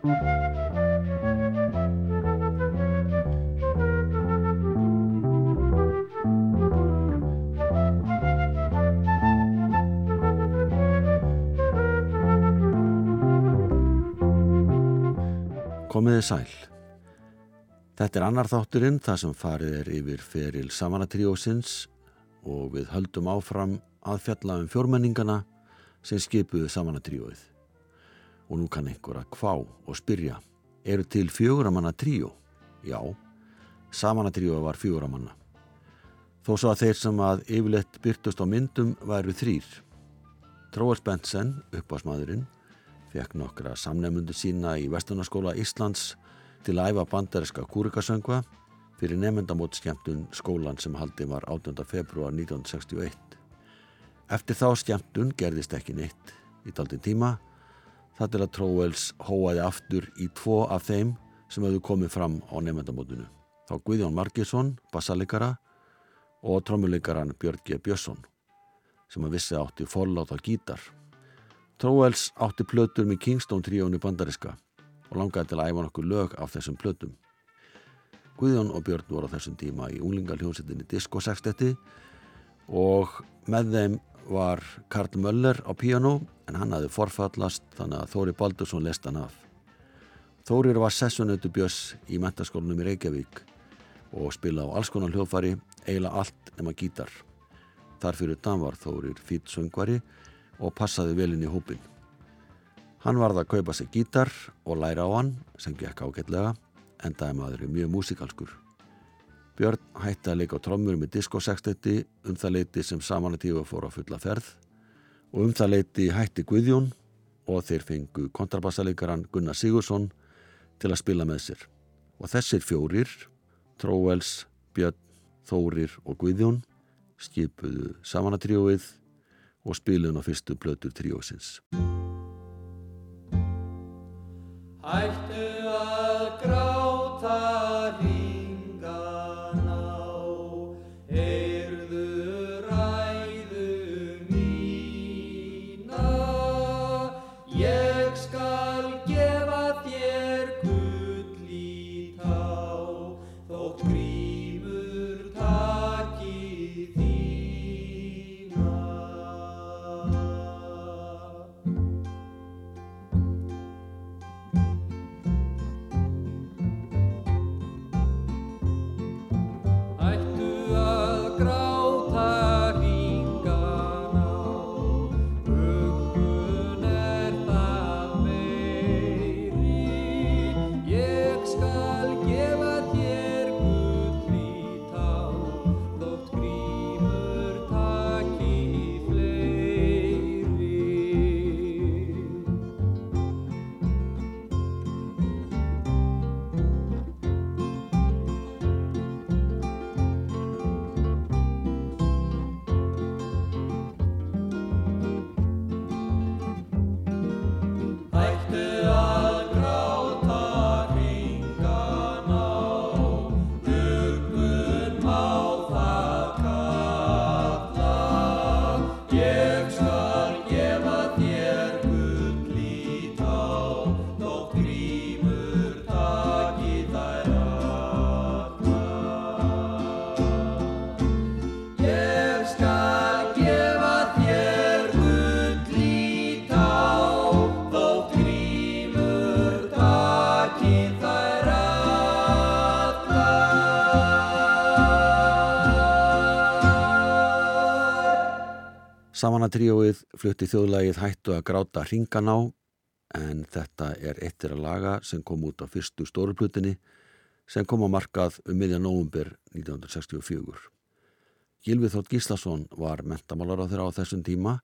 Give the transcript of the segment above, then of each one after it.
Komiði sæl. Þetta er annar þátturinn þar sem farið er yfir feril Savanatriósins og við höldum áfram að fjalla um fjórmenningana sem skipuðu Savanatrióið. Og nú kann einhver að kvá og spyrja, eru til fjóramanna tríó? Já, Savanatrióið var fjóramanna. Þó svo að þeir sem að yfirleitt byrtust á myndum væru þrýr. Tróars Bensen, uppásmaðurinn, fekk nokkra samnefnundu sína í Vestunarskóla Íslands til að æfa bandariska kúrikasöngva fyrir nefndamót skemmtun skólan sem haldi var 18. februar 1961. Eftir þá skemmtun gerðist ekki neitt í taldin tíma það til að Tróels hóaði aftur í tvo af þeim sem hefðu komið fram á nefndamótinu. Þá Guðjón Margesson, bassalikara og trommuleikaran Björn G. Björnsson sem að vissi átti forlátt á gítar Tróels átti plötur með Kingston tríónu bandariska og langaði til að æfa nokkuð lög af þessum plötum. Guðjón og Björn voru á þessum tíma í unglingaljónsettinni Disco Sextetti og með þeim var Karl Möller á piano en hann hafði forfallast þannig að Þóri Baldursson lest hann af. Þórir var sessunautu bjöss í mentaskólanum í Reykjavík og spila á alls konar hljófari, eiginlega allt nema gítar. Þar fyrir dan var Þórir fýtt söngvari og passaði vel inn í hópin. Hann varði að kaupa sig gítar og læra á hann sem gekk ágætlega endaði maður í mjög músikalskur. Björn hætti að leika á trommur með diskosextetti um það leiti sem samanletífa fór á fulla ferð og um það leiti hætti Guðjón og þeir fengu kontrabassaleikaran Gunnar Sigursson til að spila með sér. Og þessir fjórir, Tróels, Björn, Þórir og Guðjón skipuðu samanletífið og spilun á fyrstu blötur tríósins. Hættu Samanatríóið flutti þjóðlægið hættu að gráta hringan á en þetta er eittir að laga sem kom út á fyrstu stóruplutinni sem kom á markað um miðjan nógumbir 1964. Gilvið Þótt Gíslason var mentamálar á þeirra á þessum tíma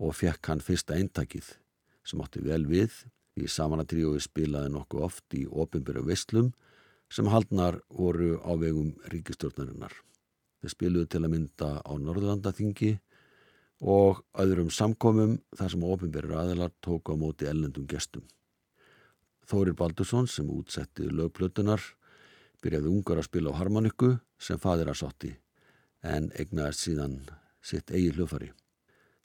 og fekk hann fyrsta eintakið sem átti vel við í Samanatríóið spilaði nokkuð oft í ofinbyrju visslum sem haldnar voru á vegum ríkistjórnarinnar. Þeir spiluðu til að mynda á Norðlandaþingi og öðrum samkomum þar sem ofinverður aðilar tóku á móti ellendum gestum. Þórir Baldursson sem útsetti lögplötunar byrjaði ungar að spila á harmonikku sem fadir að sotti en egnaðist síðan sitt eigi hljófari.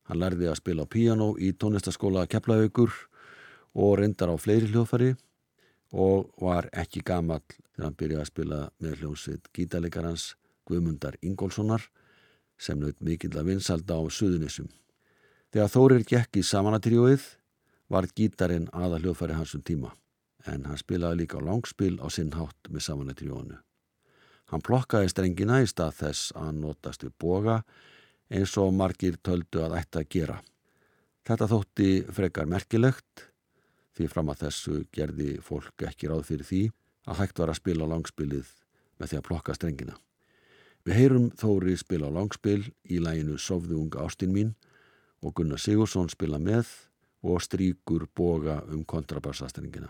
Hann lærði að spila á piano í tónlistaskóla Keflavíkur og reyndar á fleiri hljófari og var ekki gamall þegar hann byrjaði að spila með hljómsveit gítalegarans Guðmundar Ingólfssonar sem naut mikill að vinsalda á Suðunissum. Þegar Þórir gekk í samanatríóið var gítarin aða hljóðfæri hansum tíma en hann spilaði líka á langspil á sinn hátt með samanatríónu. Hann plokkaði strengina í stað þess að hann notast við boga eins og margir töldu að ætta að gera. Þetta þótti frekar merkilegt því fram að þessu gerði fólk ekki ráð fyrir því að hægt var að spila langspilið með því að plokka strengina. Við heyrum Þóri spila langspil í læginu Sofðu unga ástinn mín og Gunnar Sigursson spila með og stríkur boga um kontrabassastrengina.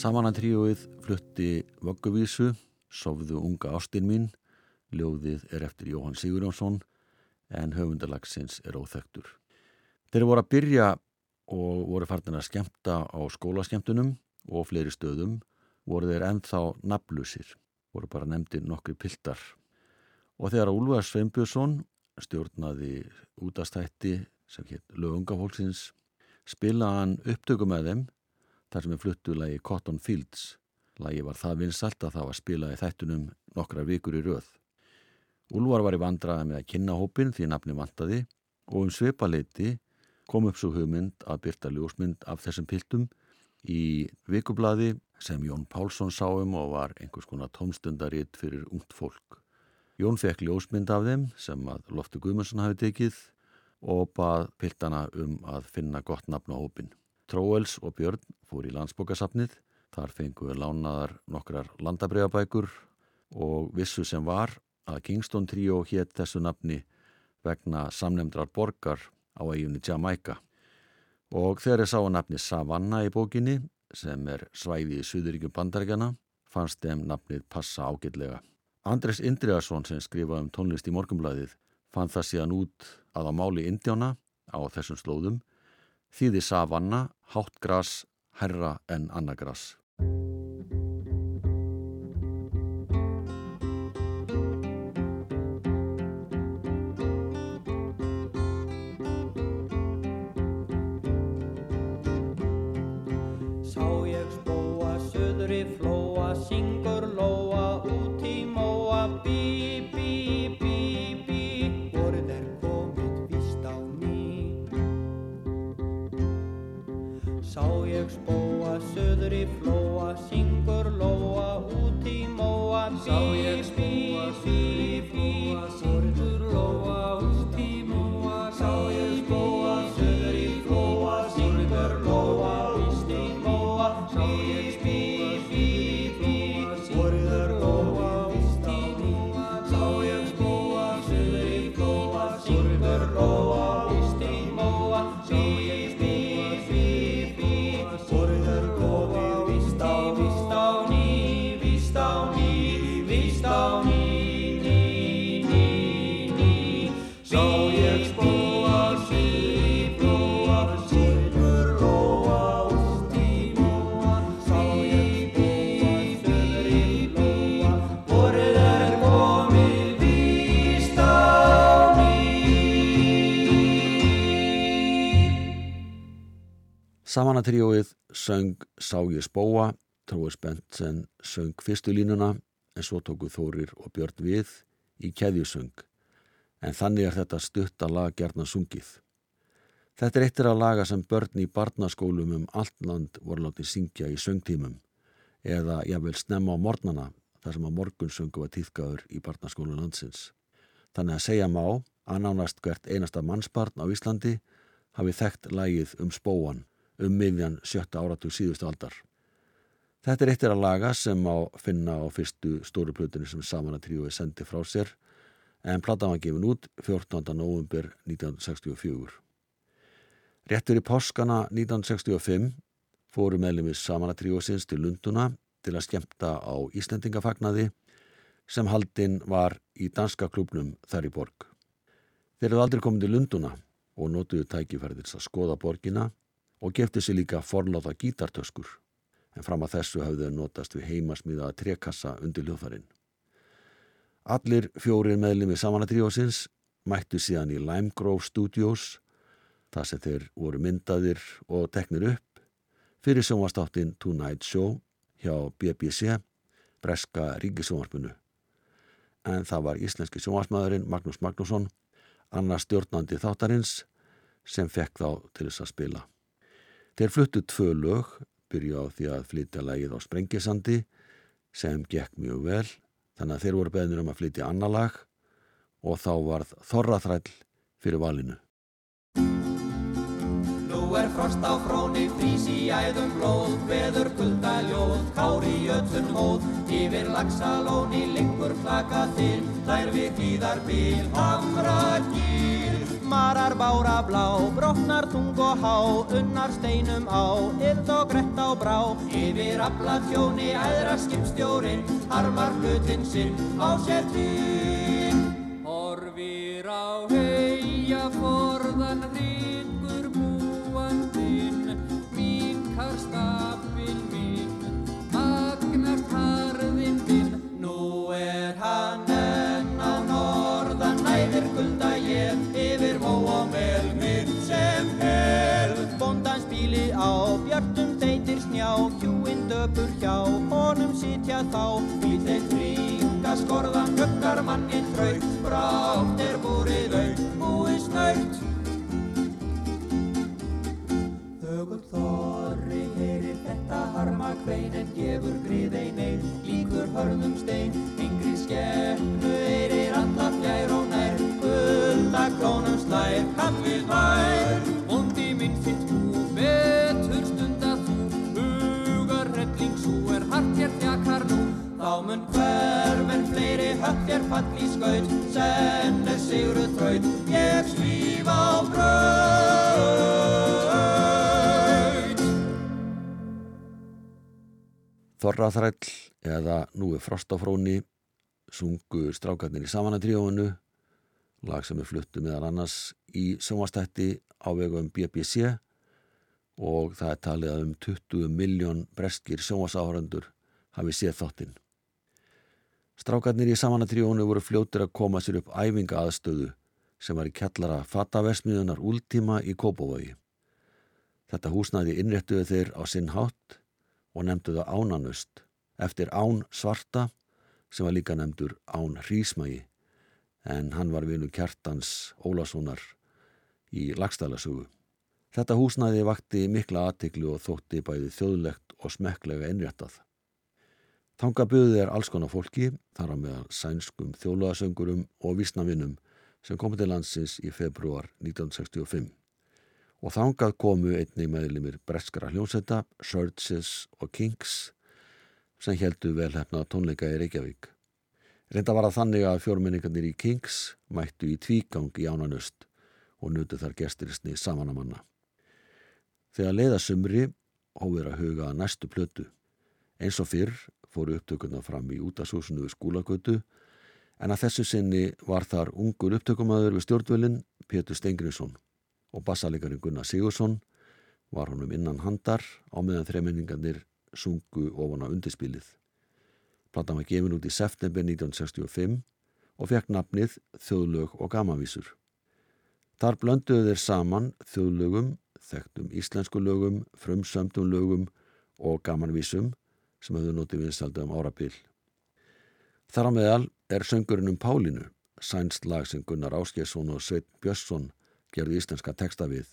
Samanantríuið flutti vögguvísu, sofðu unga ástinn mín, ljóðið er eftir Jóhann Sigurjónsson en höfundalagsins er óþektur. Þeir voru að byrja og voru fartin að skemta á skólaskemtunum og fleiri stöðum voru þeir ennþá naflusir, voru bara nefndir nokkri piltar. Og þegar Úlvar Sveinbjörnsson stjórnaði útastætti sem hétt Lögungafólksins spilaði hann upptöku með þeim þar sem er fluttu lagi Cotton Fields. Lagi var það vinsalt að það var spilað í þættunum nokkrar vikur í röð. Úlvar var í vandraði með að kynna hópin því nafni vantaði og um svepaleiti kom upp svo hugmynd að byrta ljósmynd af þessum piltum í vikublaði sem Jón Pálsson sáum og var einhvers konar tómstundaritt fyrir ungt fólk. Jón fekk ljósmynd af þeim sem að Loftur Guðmundsson hafi tekið og bað piltana um að finna gott nafn á hópin. Tróels og Björn fór í landsbókasafnið. Þar fenguðu lánaðar nokkrar landabriðabækur og vissu sem var að Kingston Trio hétt þessu nafni vegna samnemndrar borgar á eiginni Jamaica. Og þegar ég sá að nafni Savannah í bókinni sem er svæði í Suðuríkjum bandaríkjana fannst þeim nafnið passa ágætlega. Andres Indriðarsson sem skrifaði um tónlist í morgumblæðið fann það síðan út að á máli Indjána á þessum slóðum þýði savanna, hátt gras, herra en annagras. Sá Samanatrióið söng Sá ég spóa, Tróður Spensen söng fyrstu línuna en svo tóku Þórir og Björn við í keðjusöng en þannig er þetta stutt að laga gerna sungið. Þetta er eittir að laga sem börn í barnaskólum um allt land voru látið syngja í söngtímum eða jável snemma á mornana þar sem að morgunsöngu var týðgæður í barnaskólu landsins. Þannig að segja má að nánast hvert einasta mannsbarn á Íslandi hafi þekkt lægið um spóan um miðjan sjötta áratug síðustu aldar. Þetta er eittir að laga sem á finna á fyrstu stóru plötunni sem Samanatríói sendi frá sér en platan var gefin út 14. november 1964. Réttur í páskana 1965 fóru meðlumir Samanatríósins til Lunduna til að skemta á Íslendingafagnaði sem haldinn var í danska klubnum þar í borg. Þeir eru aldrei komið til Lunduna og notuðu tækifærðis að skoða borgina og gefti sér líka forláta gítartöskur en fram að þessu hafðu þau notast við heimasmíðaða trekassa undir hljóðfarinn. Allir fjórir meðlum við samanatríósins mættu síðan í Lime Grove Studios þar sem þeir voru myndaðir og teknir upp fyrir sjónvastáttin Tonight Show hjá BBC, Breska Ríkisjónvarpinu. En það var íslenski sjónvarsmaðurinn Magnús Magnússon, annars stjórnandi þáttarins sem fekk þá til þess að spila. Þeir fluttu tvö lög byrju á því að flytja lægið á Sprengisandi sem gekk mjög vel þannig að þeir voru beðnir um að flytja annar lag og þá varð Þorraþræll fyrir valinu. Nú er frost á fróni, frís í æðum blóð, veður kuldaljóð, kári jötun hóð, yfir lagsalóni, lengur klaka þinn, þær við tíðar bíl, hamra gíl. Marar bára blá, brotnar tung og há, unnar steinum á, yld og grett á brá. Yfir afla tjóni, æðra skipstjórin, harmar hlutinn sinn á sér tíl. Horfir á heia döpur hjá, honum sitja þá, lítið fringa skorðan, höggar mannin þraut, brátt er búrið au, búið snaut. Þögul þorri heyrir þetta harma kvein en gefur grið ein einn, líkur hörðum stein, yngri skefnu eirir alla fjær og nær, gulda klónum slær, kallið vær. Nú. Þá mun hverfinn fleiri þér fall í skaut, senn er sigru þraut, ég svíf á braut. Þorraþræll eða Nú er frost á fróni sungu strákarnir í samanatríóinu lag sem er fluttu meðal annars í sjónvastætti á vegum BBC og það er talið að um 20 miljón breskir sjónvasáhörandur hafi séð þáttinn. Strákarnir í samanatríónu voru fljóttir að koma sér upp æfinga aðstöðu sem var í kjallara fataversmiðunar últíma í Kópavogi. Þetta húsnaði innréttuðu þeir á sinn hátt og nefnduðu ánanust eftir án svarta sem var líka nefndur án hrísmægi en hann var vinu kjartans Ólassonar í lagstælasögu. Þetta húsnaði vakti mikla aðtiklu og þótti bæði þjóðlegt og smekklega innréttað. Þanga buðið er alls konar fólki, þar á meðal sænskum þjólaðasöngurum og vísnavinnum sem komið til landsins í februar 1965. Og þangað komu einnig meðlimir breskara hljónsetta, Surges og Kings sem heldu velhæfna tónleika í Reykjavík. Reynda var að þannig að fjórmenningarnir í Kings mættu í tvígang í ánanust og nutu þar gesturistni samanamanna. Þegar leiðasumri hófir að huga næstu plötu. Eins og fyrr fóru upptökurna fram í útasúsinu við skúlagötu en að þessu sinni var þar ungur upptökumæður við stjórnvölinn Pétur Stengriðsson og bassalikarinn Gunnar Sigursson var honum innan handar á meðan þremenningarnir sungu ofan á undirspilið. Platan var gefin út í september 1965 og fekk nafnið Þjóðlög og Gamanvísur. Þar blönduðu þeir saman þjóðlögum, þekktum íslensku lögum, frumsöndum lögum og gamanvísum sem hefðu notið vinstaldi um árabil. Þar á meðal er söngurinn um Pálinu, sænst lag sem Gunnar Áskjesson og Sveit Björnsson gerði íslenska texta við,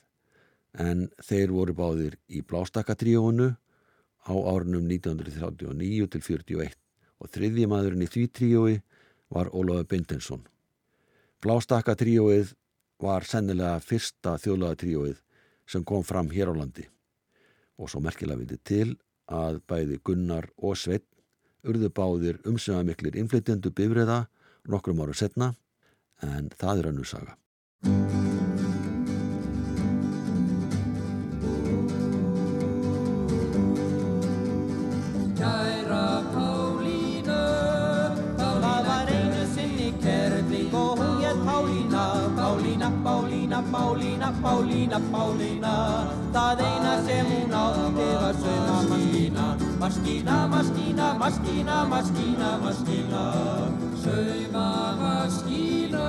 en þeir voru báðir í Blástakatríónu á árunum 1939 til 41 og þriðji maðurinn í því tríói var Ólafur Bindensson. Blástakatríóið var sennilega fyrsta þjóðlagatríóið sem kom fram hér á landi og svo merkilega vitið til að bæði Gunnar og Sveit urðu báðir umsöða miklir innflytjendu bifriða nokkrum ára setna en það er önnur saga. Pálína, Pálína, Pálína Það eina sem hún átti var sauma maskína Maskína, maskína, maskína, maskína, maskína Sauma maskína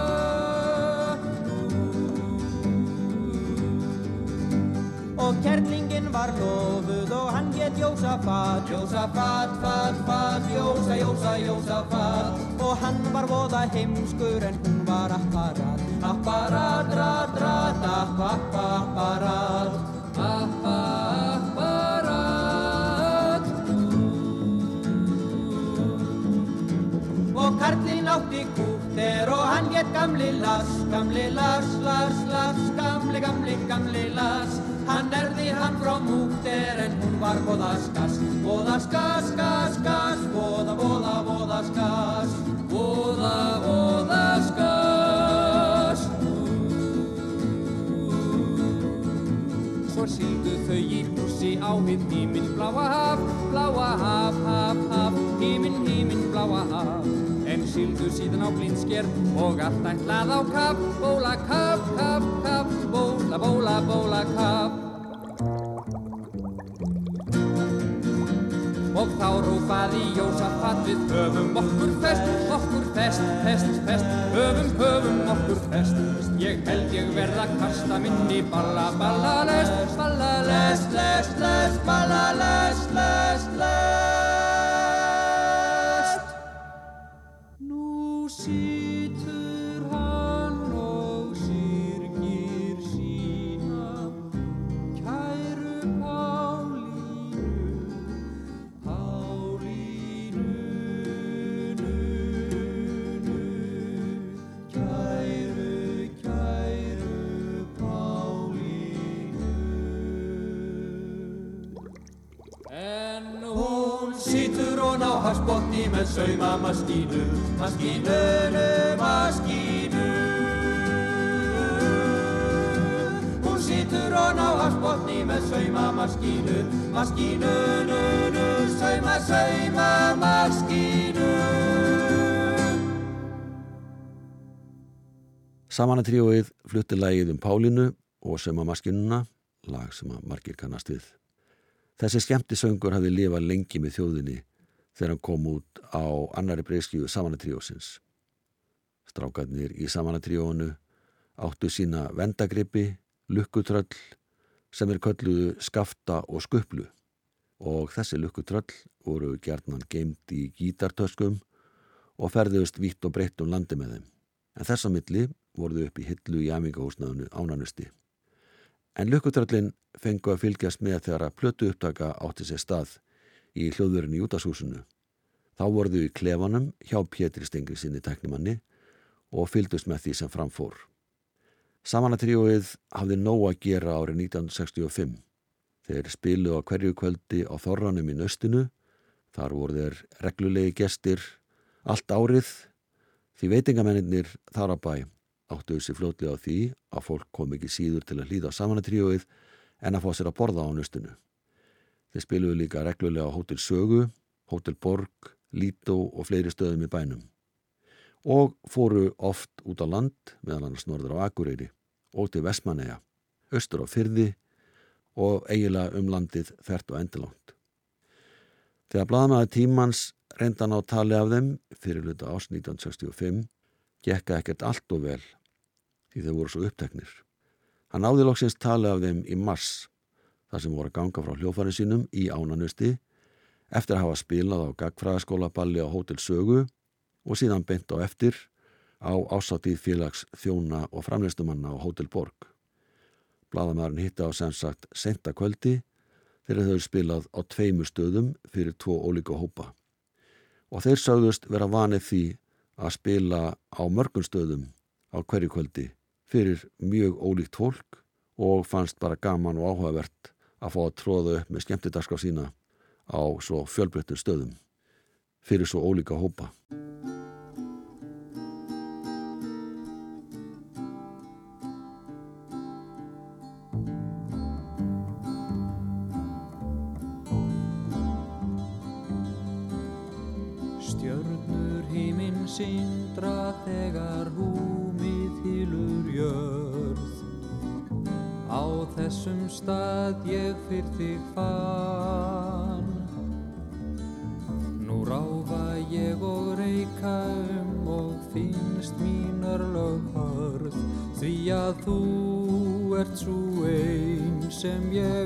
Og kerlingin var lofuð og hann get Jósafat Jósafat, fat, fat, Jósa, Jósa, Jósafat Og hann var voða heimskur en hún var apparat. Apparat, rat, rat, appa, appa, apparat. Appa, apparat. Og karlinn átti kúter og hann get gamli las Gamli las, las, las, gamli, gamli, gamli las Hann erði hann frá múter en hún var voðaskas Voðaskas, skas, skas, voða, voða, voðaskas Voða, voðaskas Svo síldu þau í húsi á hinn híminn bláa haf Bláa haf, haf, haf, híminn, híminn bláa haf. En síldu síðan á blindsker og allt ætlað á kaf. Bóla, kaf, kaf, kaf, bóla, bóla, bóla, kaf Og þá rúfaði Jósafat við höfum okkur fest, okkur fest, fest, fest, höfum, höfum okkur fest. Ég held ég verða að kasta minni balla, balla, lest, balla, lest, lest, lest, balla, lest, lest, lest. Hafsbotni með saumamaskínu, maskínunu, maskínu. Hún situr hún á hafsbotni með saumamaskínu, maskínunu, sauma, sauma, maskínu. Samanatríóið flutti lægið um Pálinu og söma maskinuna, lag sem að margir kannast við. Þessi skemmti söngur hafði lifað lengi með þjóðinni þegar hann kom út á annari breyskíu Samanatríósins. Strákarnir í Samanatríónu áttu sína vendagrippi, lukkutröll sem er kölluðu skafta og skuplu og þessi lukkutröll voru gerðnan geimt í gítartöskum og ferðust vítt og breytt um landi með þeim. En þessa milli voruðu upp í hillu í amingahúsnaðinu ánanusti. En lukkutröllin fengu að fylgjast með þegar að plötu upptaka átti sér stað í hljóðurinn í útashúsinu. Þá voruðu í klefanum hjá Pétri Stengri sinni teknimanni og fylgdust með því sem framfór. Samanatríóið hafði nóg að gera árið 1965. Þeir spilu á hverju kvöldi á Þorranum í nöstinu. Þar voru þeir reglulegi gestir allt árið því veitingamennir þar að bæ áttu þessi fljótlega á því að fólk kom ekki síður til að hlýða á samanatríóið en að fá sér að borða á nöstinu. Þeir spiluðu líka reglulega á Hótel Sögu, Hótel Borg, Lító og fleiri stöðum í bænum. Og fóru oft út á land, meðal annars norður á Akureyri og til Vestmanneja, austur á Fyrði og eiginlega um landið þert og endilangt. Þegar blaðmaður tímans reyndan á tali af þeim fyrir hluta ás 1965 gekka ekkert allt og vel því þau voru svo uppteknir. Hann áði loksins tali af þeim í mars, þar sem voru að ganga frá hljófærin sínum í ánanusti, eftir að hafa spilað á gagfræðaskólaballi á Hótel Sögu og síðan beint á eftir á ásáttíð félags þjóna og framleistumanna á Hótel Borg. Bladamæðurinn hitti á sem sagt senta kvöldi þegar þau spilað á tveimu stöðum fyrir tvo ólíka hópa. Og þeir sagðust vera vanið því að spila á mörgum stöðum á hverju kvöldi fyrir mjög ólíkt fólk og fannst bara gaman og áhugavert að fá að tróða upp með skemmtidagskraf sína á svo fjölbreyttur stöðum fyrir svo ólíka hópa. Sem ég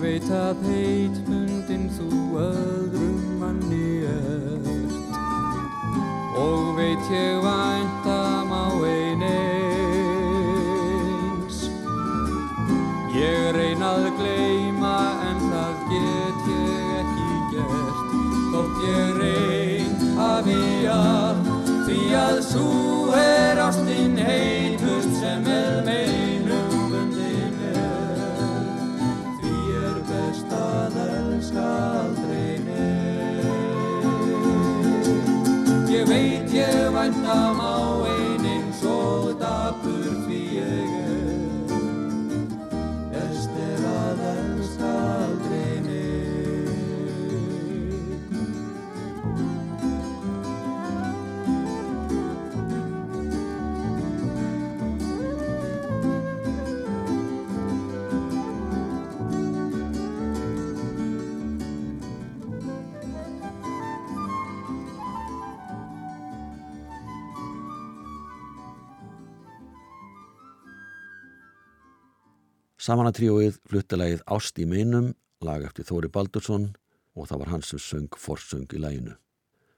veit að heit bundin þú öðrum manni ert. Og veit ég væntam á ein eins. Ég reyna að gleyma en það get ég ekki gert. Þótt ég reyn hafi allt því að svo er ástinn heitust Samanatríóið fluttilegið Ást í meinum, lag eftir Þóri Baldursson og það var hans sem söng forsöng í læginu.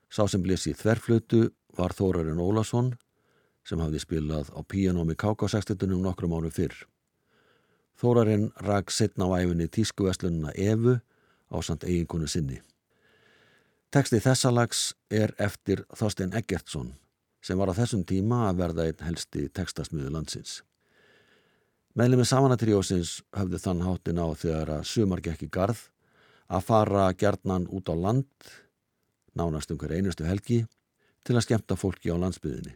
Sá sem blés í þverflutu var Þórarinn Ólason sem hafði spilað á píanómi Kákásextetunum nokkrum árum fyrr. Þórarinn rak setna á æfinni tískuveslununa Evu á samt eiginkonu sinni. Teksti þessa lags er eftir Þorstein Eggertsson sem var á þessum tíma að verða einn helsti tekstasmiðu landsins. Meðlemi Samanatríósins höfðu þann háttin á þegar að sumar gekk í garð að fara gerðnan út á land, nánast um hver einustu helgi, til að skemta fólki á landsbyðinni.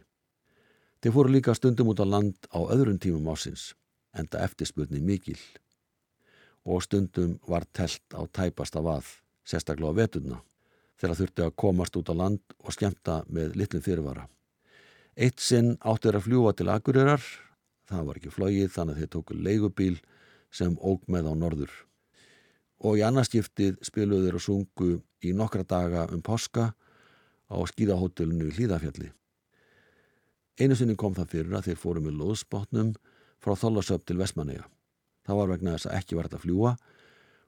Þeir fóru líka stundum út á land á öðrum tímum ásins, enda eftirspurni mikil. Og stundum var telt á tæpasta vað, sérstaklega á veturna, þegar þurfti að komast út á land og skemta með litlum fyrirvara. Eitt sinn áttu þeir að fljúa til Akureyrar, það var ekki flóið þannig að þeir tóku leigubíl sem óg með á norður. Og í annarskiptið spiluðu þeir og sungu í nokkra daga um poska á skíðahótelinu Hlýðafjalli. Einu sinni kom það fyrir að þeir fóru með loðspotnum frá Þólasöp til Vestmanneja. Það var vegna þess að ekki þetta að fljúa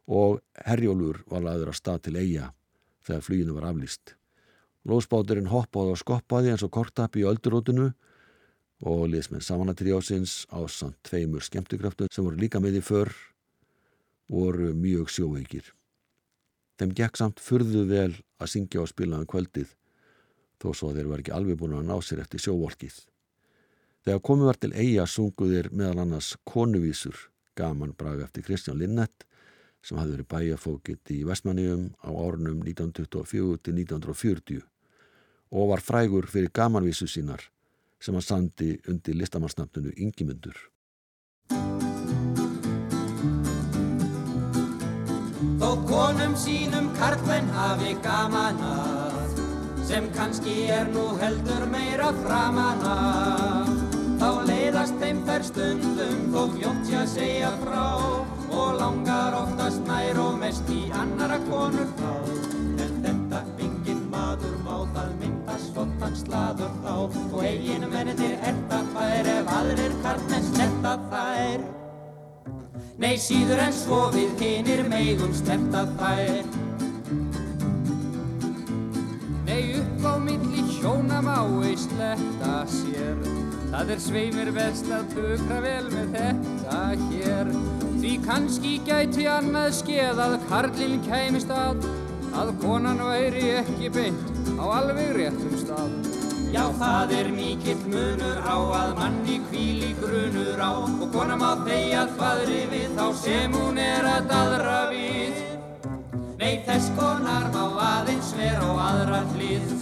og herjólur var laður að stað til eiga þegar fluginu var aflýst. Lóðspáturinn hoppaði og skoppaði eins og kortapi í öldurótinu og liðsmenn samanatríásins á samt tveimur skemmtukraftu sem voru líka með í för voru mjög sjóveikir. Þeim gekk samt furðu vel að syngja og spila um kvöldið þó svo þeir var ekki alveg búin að ná sér eftir sjóvolkið. Þegar komið var til eiga sunguðir meðal annars konuvísur gaman braga eftir Kristján Linnett sem hafði verið bæjafókitt í Vestmanniðum á árunum 1924 til 1940 og var frægur fyrir gamanvísu sínar sem hann sandi undir listamannsnafnunu Ingimundur. Þó konum sínum karlmenn hafi gaman að sem kannski er nú heldur meira framan að þá leiðast þeim þær stundum þó fljótt ég að segja frá og langar oftast nær og mest í annara konur þá mynda svottan slaður þá og eiginu mennitir erta fær ef aðrir karlmenn sletta þær. Nei síður en svo við hinir meigum sletta þær. Nei upp á milli hjóna mái sletta sér. Það er sveimir best að bukra vel með þetta hér. Því kannski gæti annað skeð að karlinn kæmist að að konan væri ekki beint á alveg réttum stað Já það er mikill munur á að manni kvíli grunur á. Og kona má þegja þvaðri við þá sem hún er að dadra við. Nei þess konar má aðeins vera á aðra hlið.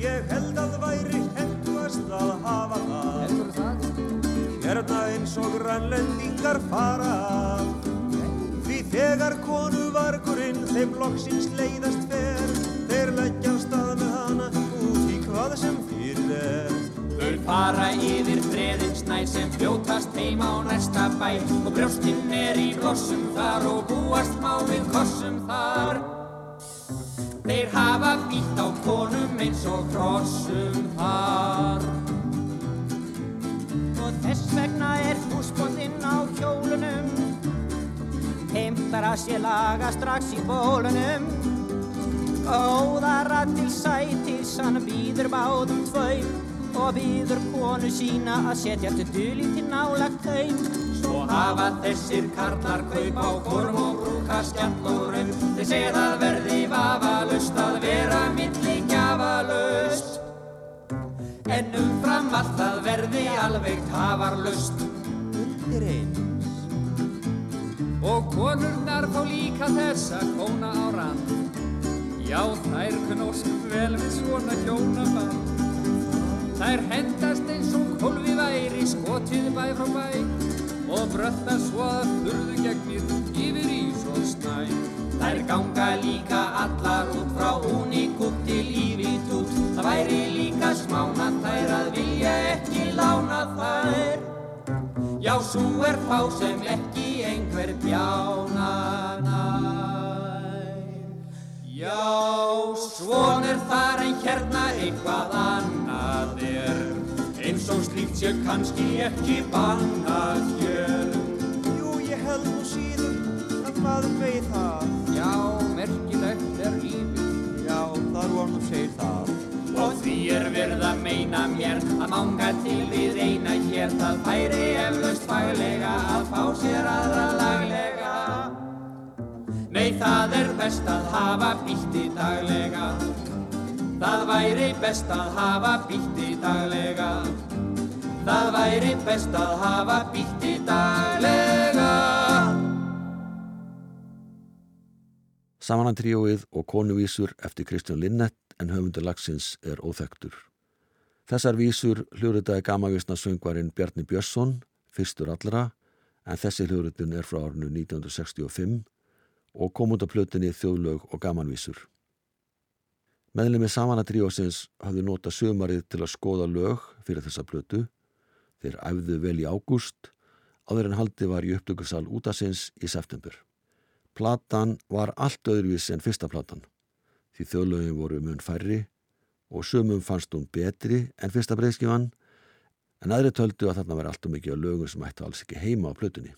Ég held að væri hendvast að hafa það? Hérna eins og grannlendingar fara. Því þegar konu vargurinn þeim loksins leiðast fer. Þeir leggja stað með hana út í hvað sem fyrir er. Þau fara yfir breðin snæ sem fljótast heim á næsta bæ. Og brjóstinn er í blossum þar og búast má við kossum þar. Þeir hafa býtt á konum eins og krossum þar Og þess vegna er húsbóndinn á hjólunum Heimtar að sé laga strax í bólunum. Góðara til sætis hann býður báðum tveim Og býður konu sína að setja til dulítið nálagt heim Svo hafa þessir karlar kaup á korm og brúka skjallórum Þeir segja það verði vafalust að vera milli gjafalust En umfram allt að verði alveg tafarlust Undir eins Og konurnar fá líka þessa kóna á rand. Já, þær knóskum vel við svona hjónaband. Þær hendast eins og kólfi væri skotið bæ frá bæ. Og brötta svo að furðu gegnir yfir ís og snæ. Þær ganga líka allar út frá únikút til ívitút. Það væri líka smána þær að vilja ekki lána þær Svo er fá sem ekki einhver bjána nær. Já, svon er þar en hérna eitthvað annað er. Eins og slíkt sé kannski ekki bannað hér. Jú, ég held nú síður að maður veit það. Já, merkilegt er lífið. Já, þar var nú segir það Og því er verð að meina mér að manga til við eina hér það færi eflaust faglega að fá sér aðra laglega. Nei, það er best að hafa bítti daglega. Það væri best að hafa bítti daglega. Það væri best að hafa bítti daglega. Samanantríóið og konuvísur eftir Kristján Linnett en höfundur lagsins er óþektur. Þessar vísur hljóruðaði gamavísna söngvarinn Bjarni Björnsson, fyrstur allra, en þessi hljóruðun er frá árinu 1965 og kom út af plötinni Þjóðlaug og gamanvísur. Meðlemi Samanantríósins hafði nota sömarið til að skoða lög fyrir þessa plötu. Þeir æfðu vel í ágúst, áður en haldi var í upptökursal útasins í september. Platan var allt öðruvísi en fyrsta platan því þjóðlögin voru mun færri og sumum fannst hún betri en fyrsta breyðskifan en aðri töldu að þarna veri allt og mikið á lögum sem ætti alls ekki heima á plötunni.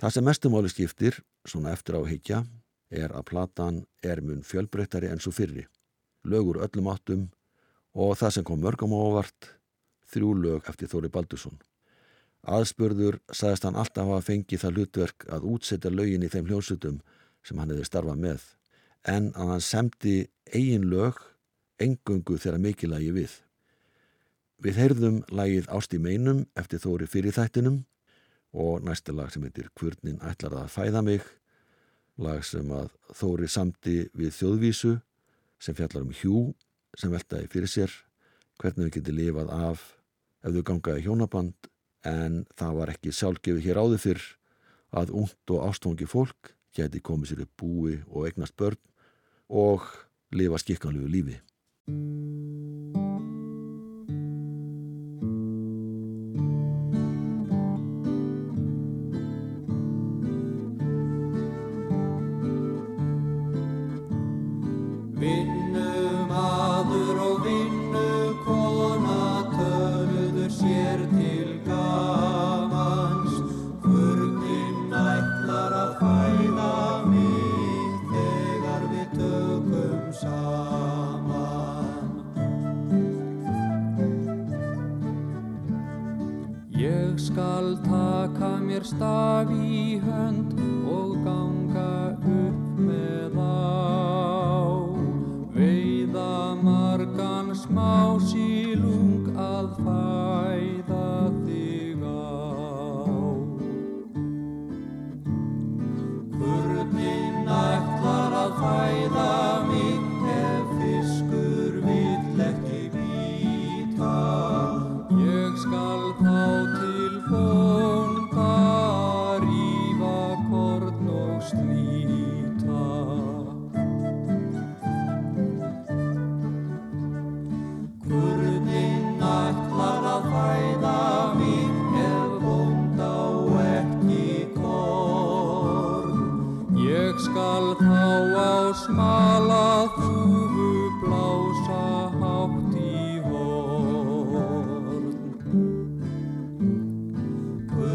Það sem mestumáli skiptir, svona eftir á heikja, er að platan er mun fjölbreyttari enn svo fyrri. Lögur öllum áttum og það sem kom mörgum ávart, þrjú lög eftir Þóri Baldursson. Aðspörður sagðist hann alltaf að fengi það hlutverk að útsetja lögin í þeim hljónsutum sem hann hefði starfað með en að hann semdi eigin lög engungu þegar mikilagi við. Við heyrðum lagið Ást í meinum eftir Þóri fyrir þættinum og næsta lag sem heitir Kvörnin ætlar að fæða mig, lag sem að Þóri samti við þjóðvísu sem fjallar um hjú sem veltaði fyrir sér, hvernig við getum lifað af ef þau gangaði hjónaband en það var ekki sjálfgefið hér áður fyrr að ungt og ástfangi fólk geti komið sér upp búi og eignast börn og lifa skikkanlegu lífi. star.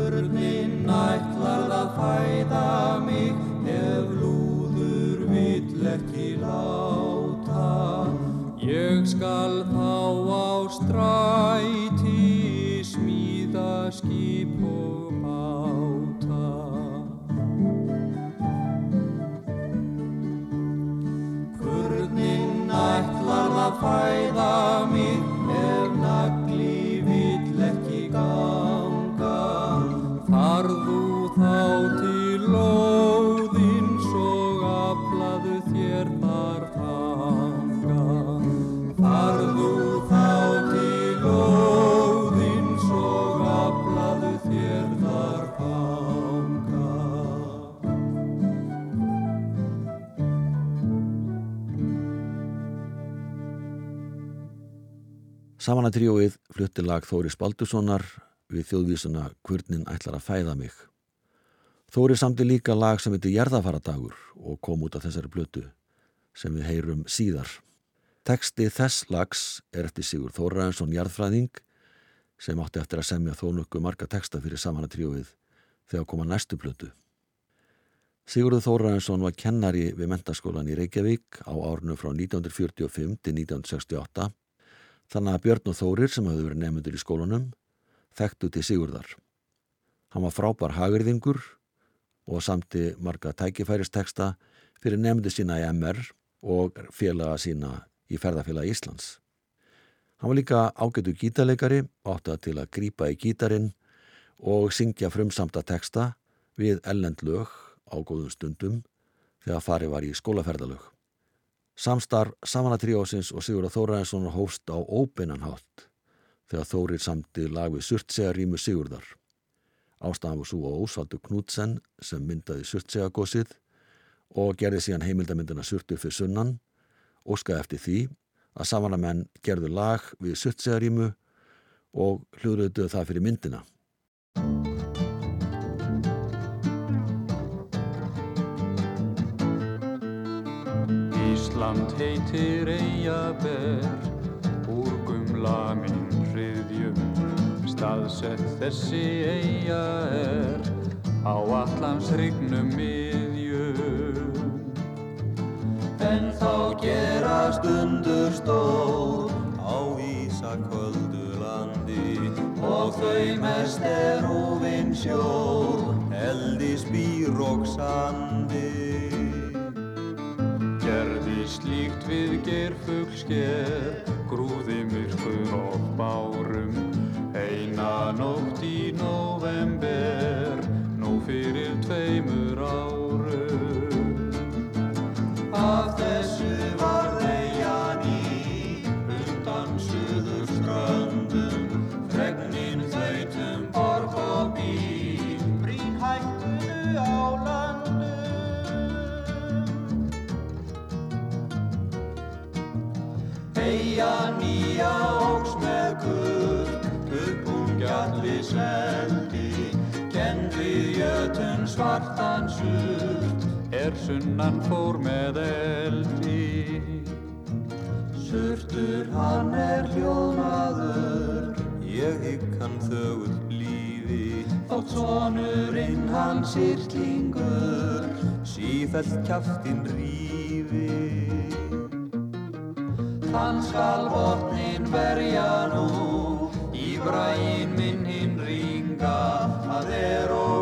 Örnin ætlar að fæða mig ef lúður vill ekki láta. Ég skal þá á stræti smíða skip og máta. Örnin ætlar að fæða mig Samanatríóið flutti lag Þóri Spaldussonar við þjóðvísuna Kvörnin ætlar að fæða mig. Þóri samti líka lag sem heitir Jærðafaradagur og kom út af þessari blötu sem við heyrum síðar. Teksti þess lags er eftir Sigur Þóraðansson Jærðfræðing sem átti eftir að semja þónukku marga teksta fyrir Samanatríóið þegar koma næstu blötu. Sigurður Þóraðansson var kennari við mentaskólan í Reykjavík á árnu frá 1945 til 1968 Þannig að Björn og Þórir sem hafði verið nefndur í skólanum þekktu til Sigurðar. Hann var frábær hagurðingur og samti marga tækifæristeksta fyrir nefndu sína í MR og félaga sína í ferðarfélagi Íslands. Hann var líka ágætu gítarleikari, áttað til að grýpa í gítarin og syngja frumsamta teksta við ellend lög á góðum stundum þegar farið var í skólaferðalög. Samstarf Samanatríósins og Sigurða Þóraðinsson hóst á óbeinanhátt þegar Þórir samti lag við Surtsegarímu Sigurðar. Ástafan var svo á Ósvaldur Knútsen sem myndaði Surtsegagósið og gerði síðan heimildamindina Surtur fyrir sunnan, óskaði eftir því að samanamenn gerðu lag við Surtsegarímu og hljóðrötuðu það fyrir myndina. Ísland heitir Eyjaber úr gumla minn hriðjum staðsett þessi Eyja er á allans hrygnum miðjum. En þá gera stundur stór á Ísakvöldu landi. Og þau mest er húfin sjór, eldi spýr og sandi. Slíkt við gerfuglsker, grúði myrkur og bárum, eina nótt í november, nú fyrir tveimur svartan surt, Er sunnan fór með eldi, Surtur hann er hljóðmaður, ég hygg hann þögull blíði, þótt sonurinn hann sýrtlingur, sífælt kjaftin rífi. Þann skal botnin verja nú, í bræin minn hinn ringa, að er og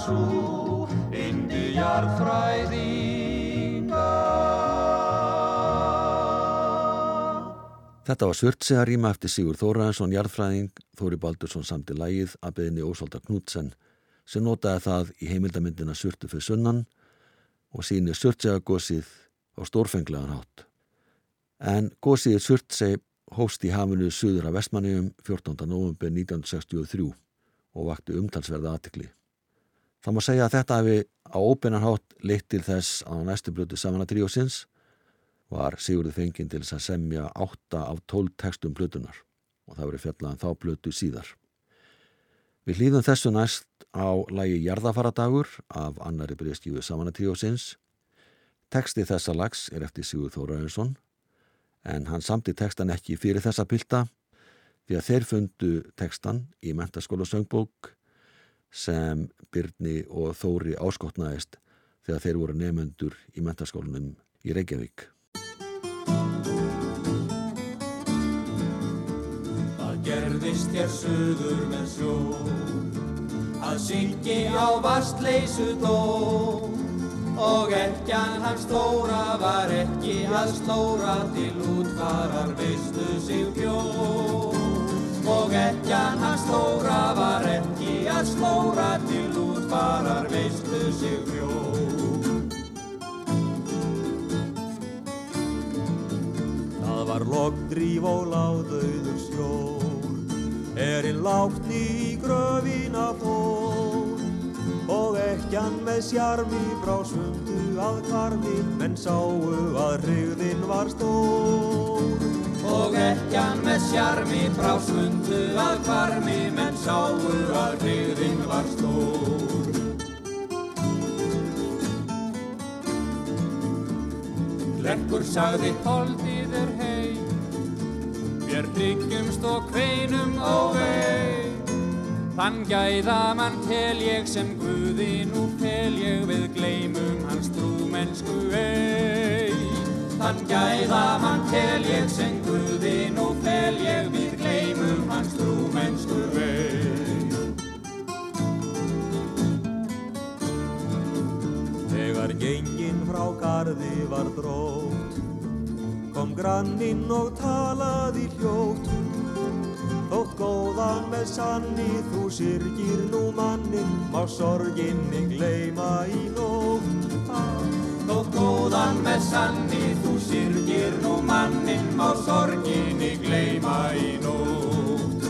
svo, indi jarðfræðinga. Þetta var Surtsega rýma eftir Sigur Þóraðinsson, jarðfræðing, Þóri Baldursson samti lægið að beðinni Ósvalda Knútsen sem notaði það í heimildamindina Surtu fyrir sunnan og síni Surtsega gósið á stórfenglegan hátt. En gósiðið Surtseg hóst í hafinu suður af Vestmanniðum 14. november 1963 og vakti umtalsverða aðtikli. Það má segja að þetta hefði á óbennanhátt leitt til þess að á næstu blötu samanatríósins var Sigurður fenginn til þess að semja 8 af 12 textum blötunar og það verið fjallaðan þá blötu síðar. Við hlýðum þessu næst á lægi Jarðafaradagur af annari breyskífu samanatríósins. Teksti þessa lags er eftir Sigurð Þóraðinsson en hann samti tekstan ekki fyrir þessa pilda því að þeir fundu tekstan í mentaskóla söngbók sem Byrni og Þóri áskotnaðist þegar þeir voru nefnendur í mentaskólanum í Reykjavík. Það gerðist hér suður með sjó að syngi á vastleysu dó og ekkjan hans stóra var ekki að slóra til útfarar veistu sig bjó og ekkjan hans stóra var ekki að slóra til útfarar veistu sig bjó Það var loggdríf og láðauður sjór Erinn látni í gröfina fór. Og ekkjan með sjarmi frá sundu að kvarmi Menn sáu að hrigðin var stór Og ekkjan með sjarmi frá sundu að kvarmi Menn sáu að hrigðin var stór Lekkur sagði holdið er hei, vér hryggjumst og kveinum og vei. Þann gæða mann tel ég sem Guði, nú tel ég við gleymum hans trúmennsku ei. Þann gæða hann tel ég sem Guðin og fel ég við gleymum hans trúmennsku vei. Þegar gengin frá gardi var drótt, kom granninn og talaði hljótt. Þótt góðan með sanni þú sirgir nú mannin, má sorginni gleima í nótt. Þótt góðan með sanni þú syrgir nú mannin Má sorginni gleima í nótt.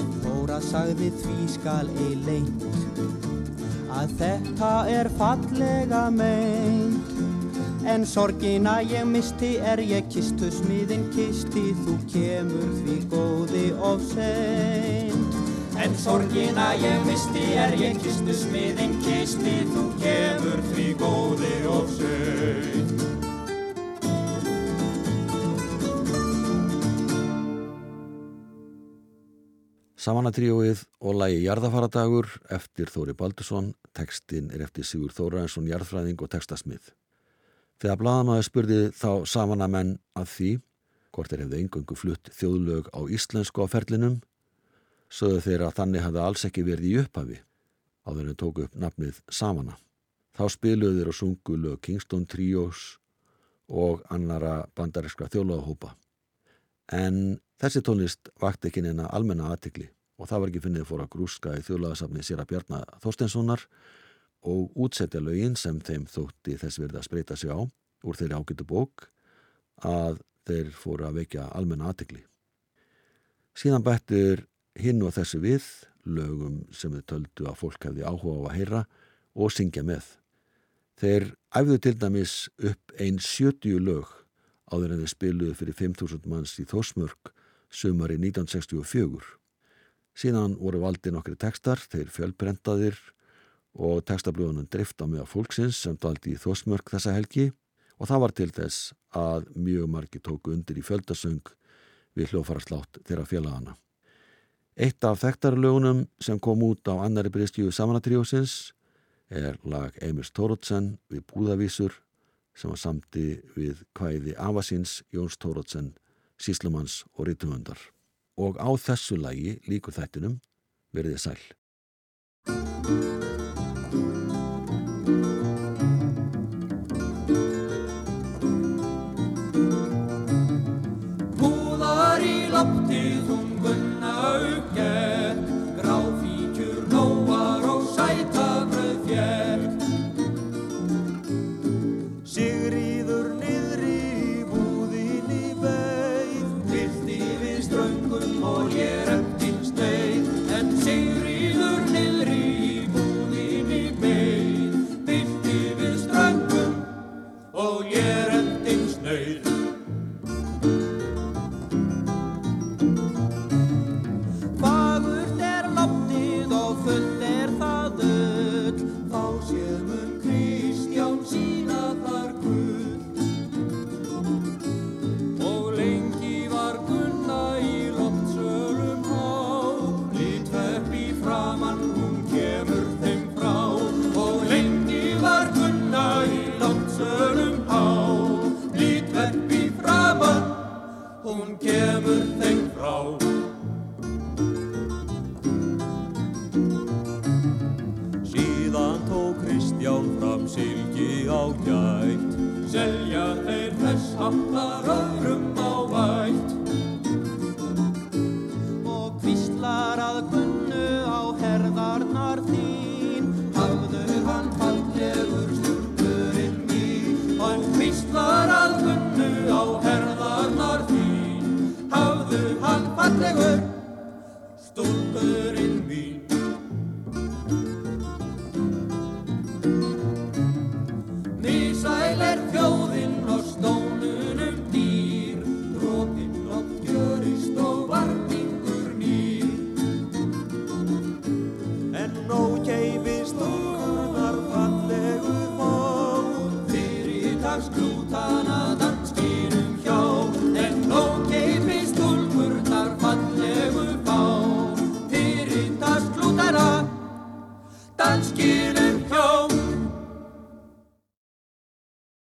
En Þóra sagði því skal ei leint Að þetta er fallega meint. En sorgina ég misti er ég kistu smiðin kisti Þú kemur því góði of seint En sorgina ég misti er ég kistu smiðin kisti Þú kemur því góði og sög Samanatríóið og lægi Jarðafaradagur eftir Þóri Baldursson, tekstinn er eftir Sigur Þóraðinsson, jarðfræðing og tekstasmið. Þegar bladamæði spurði þá samanamenn að því hvort þeir hefðu engungu flutt þjóðlög á íslensku á ferlinum, sögðu þeir að þannig hafði alls ekki verið í upphafi áður en tóku upp nafnið Samana. Þá spiluðu þeir og sungu lög Kingston Trios og annara bandarískra þjóðlögahópa. En þessi tónlist vakti ekki neina almenna aðtikli og það var ekki finnið fór að grúska í þjóðlagasafni sér að Bjarnar Þorstenssonar og útsetja lögin sem þeim þótti þess verið að spreita sig á úr þeirri ágættu bók að þeir fóru að vekja almenna aðtikli. Síðan bættur hinn og þessu við lögum sem þau töldu að fólk hefði áhuga á að heyra og syngja með. Þeir æfðu til dæmis upp einn 70 lög áður en þeir spiluðu fyrir 5.000 manns í Þósmörk sumari 1964. Síðan voru valdi nokkri tekstar, þeir fjölbrentaðir og tekstablöðunum drifta með að fólksins sem daldi í Þósmörk þessa helgi og það var til þess að mjög margi tóku undir í fjöldasöng við hljófaraslátt þeirra félagana. Eitt af þekktarlögunum sem kom út á annari bristjöfu samanatríósins er lag Eimis Tórótsen við Búðavísur sem var samti við kvæði Avasins, Jóns Tórótsen, Síslumanns og Rítumundar. Og á þessu lagi líkur þættinum verðið sæl.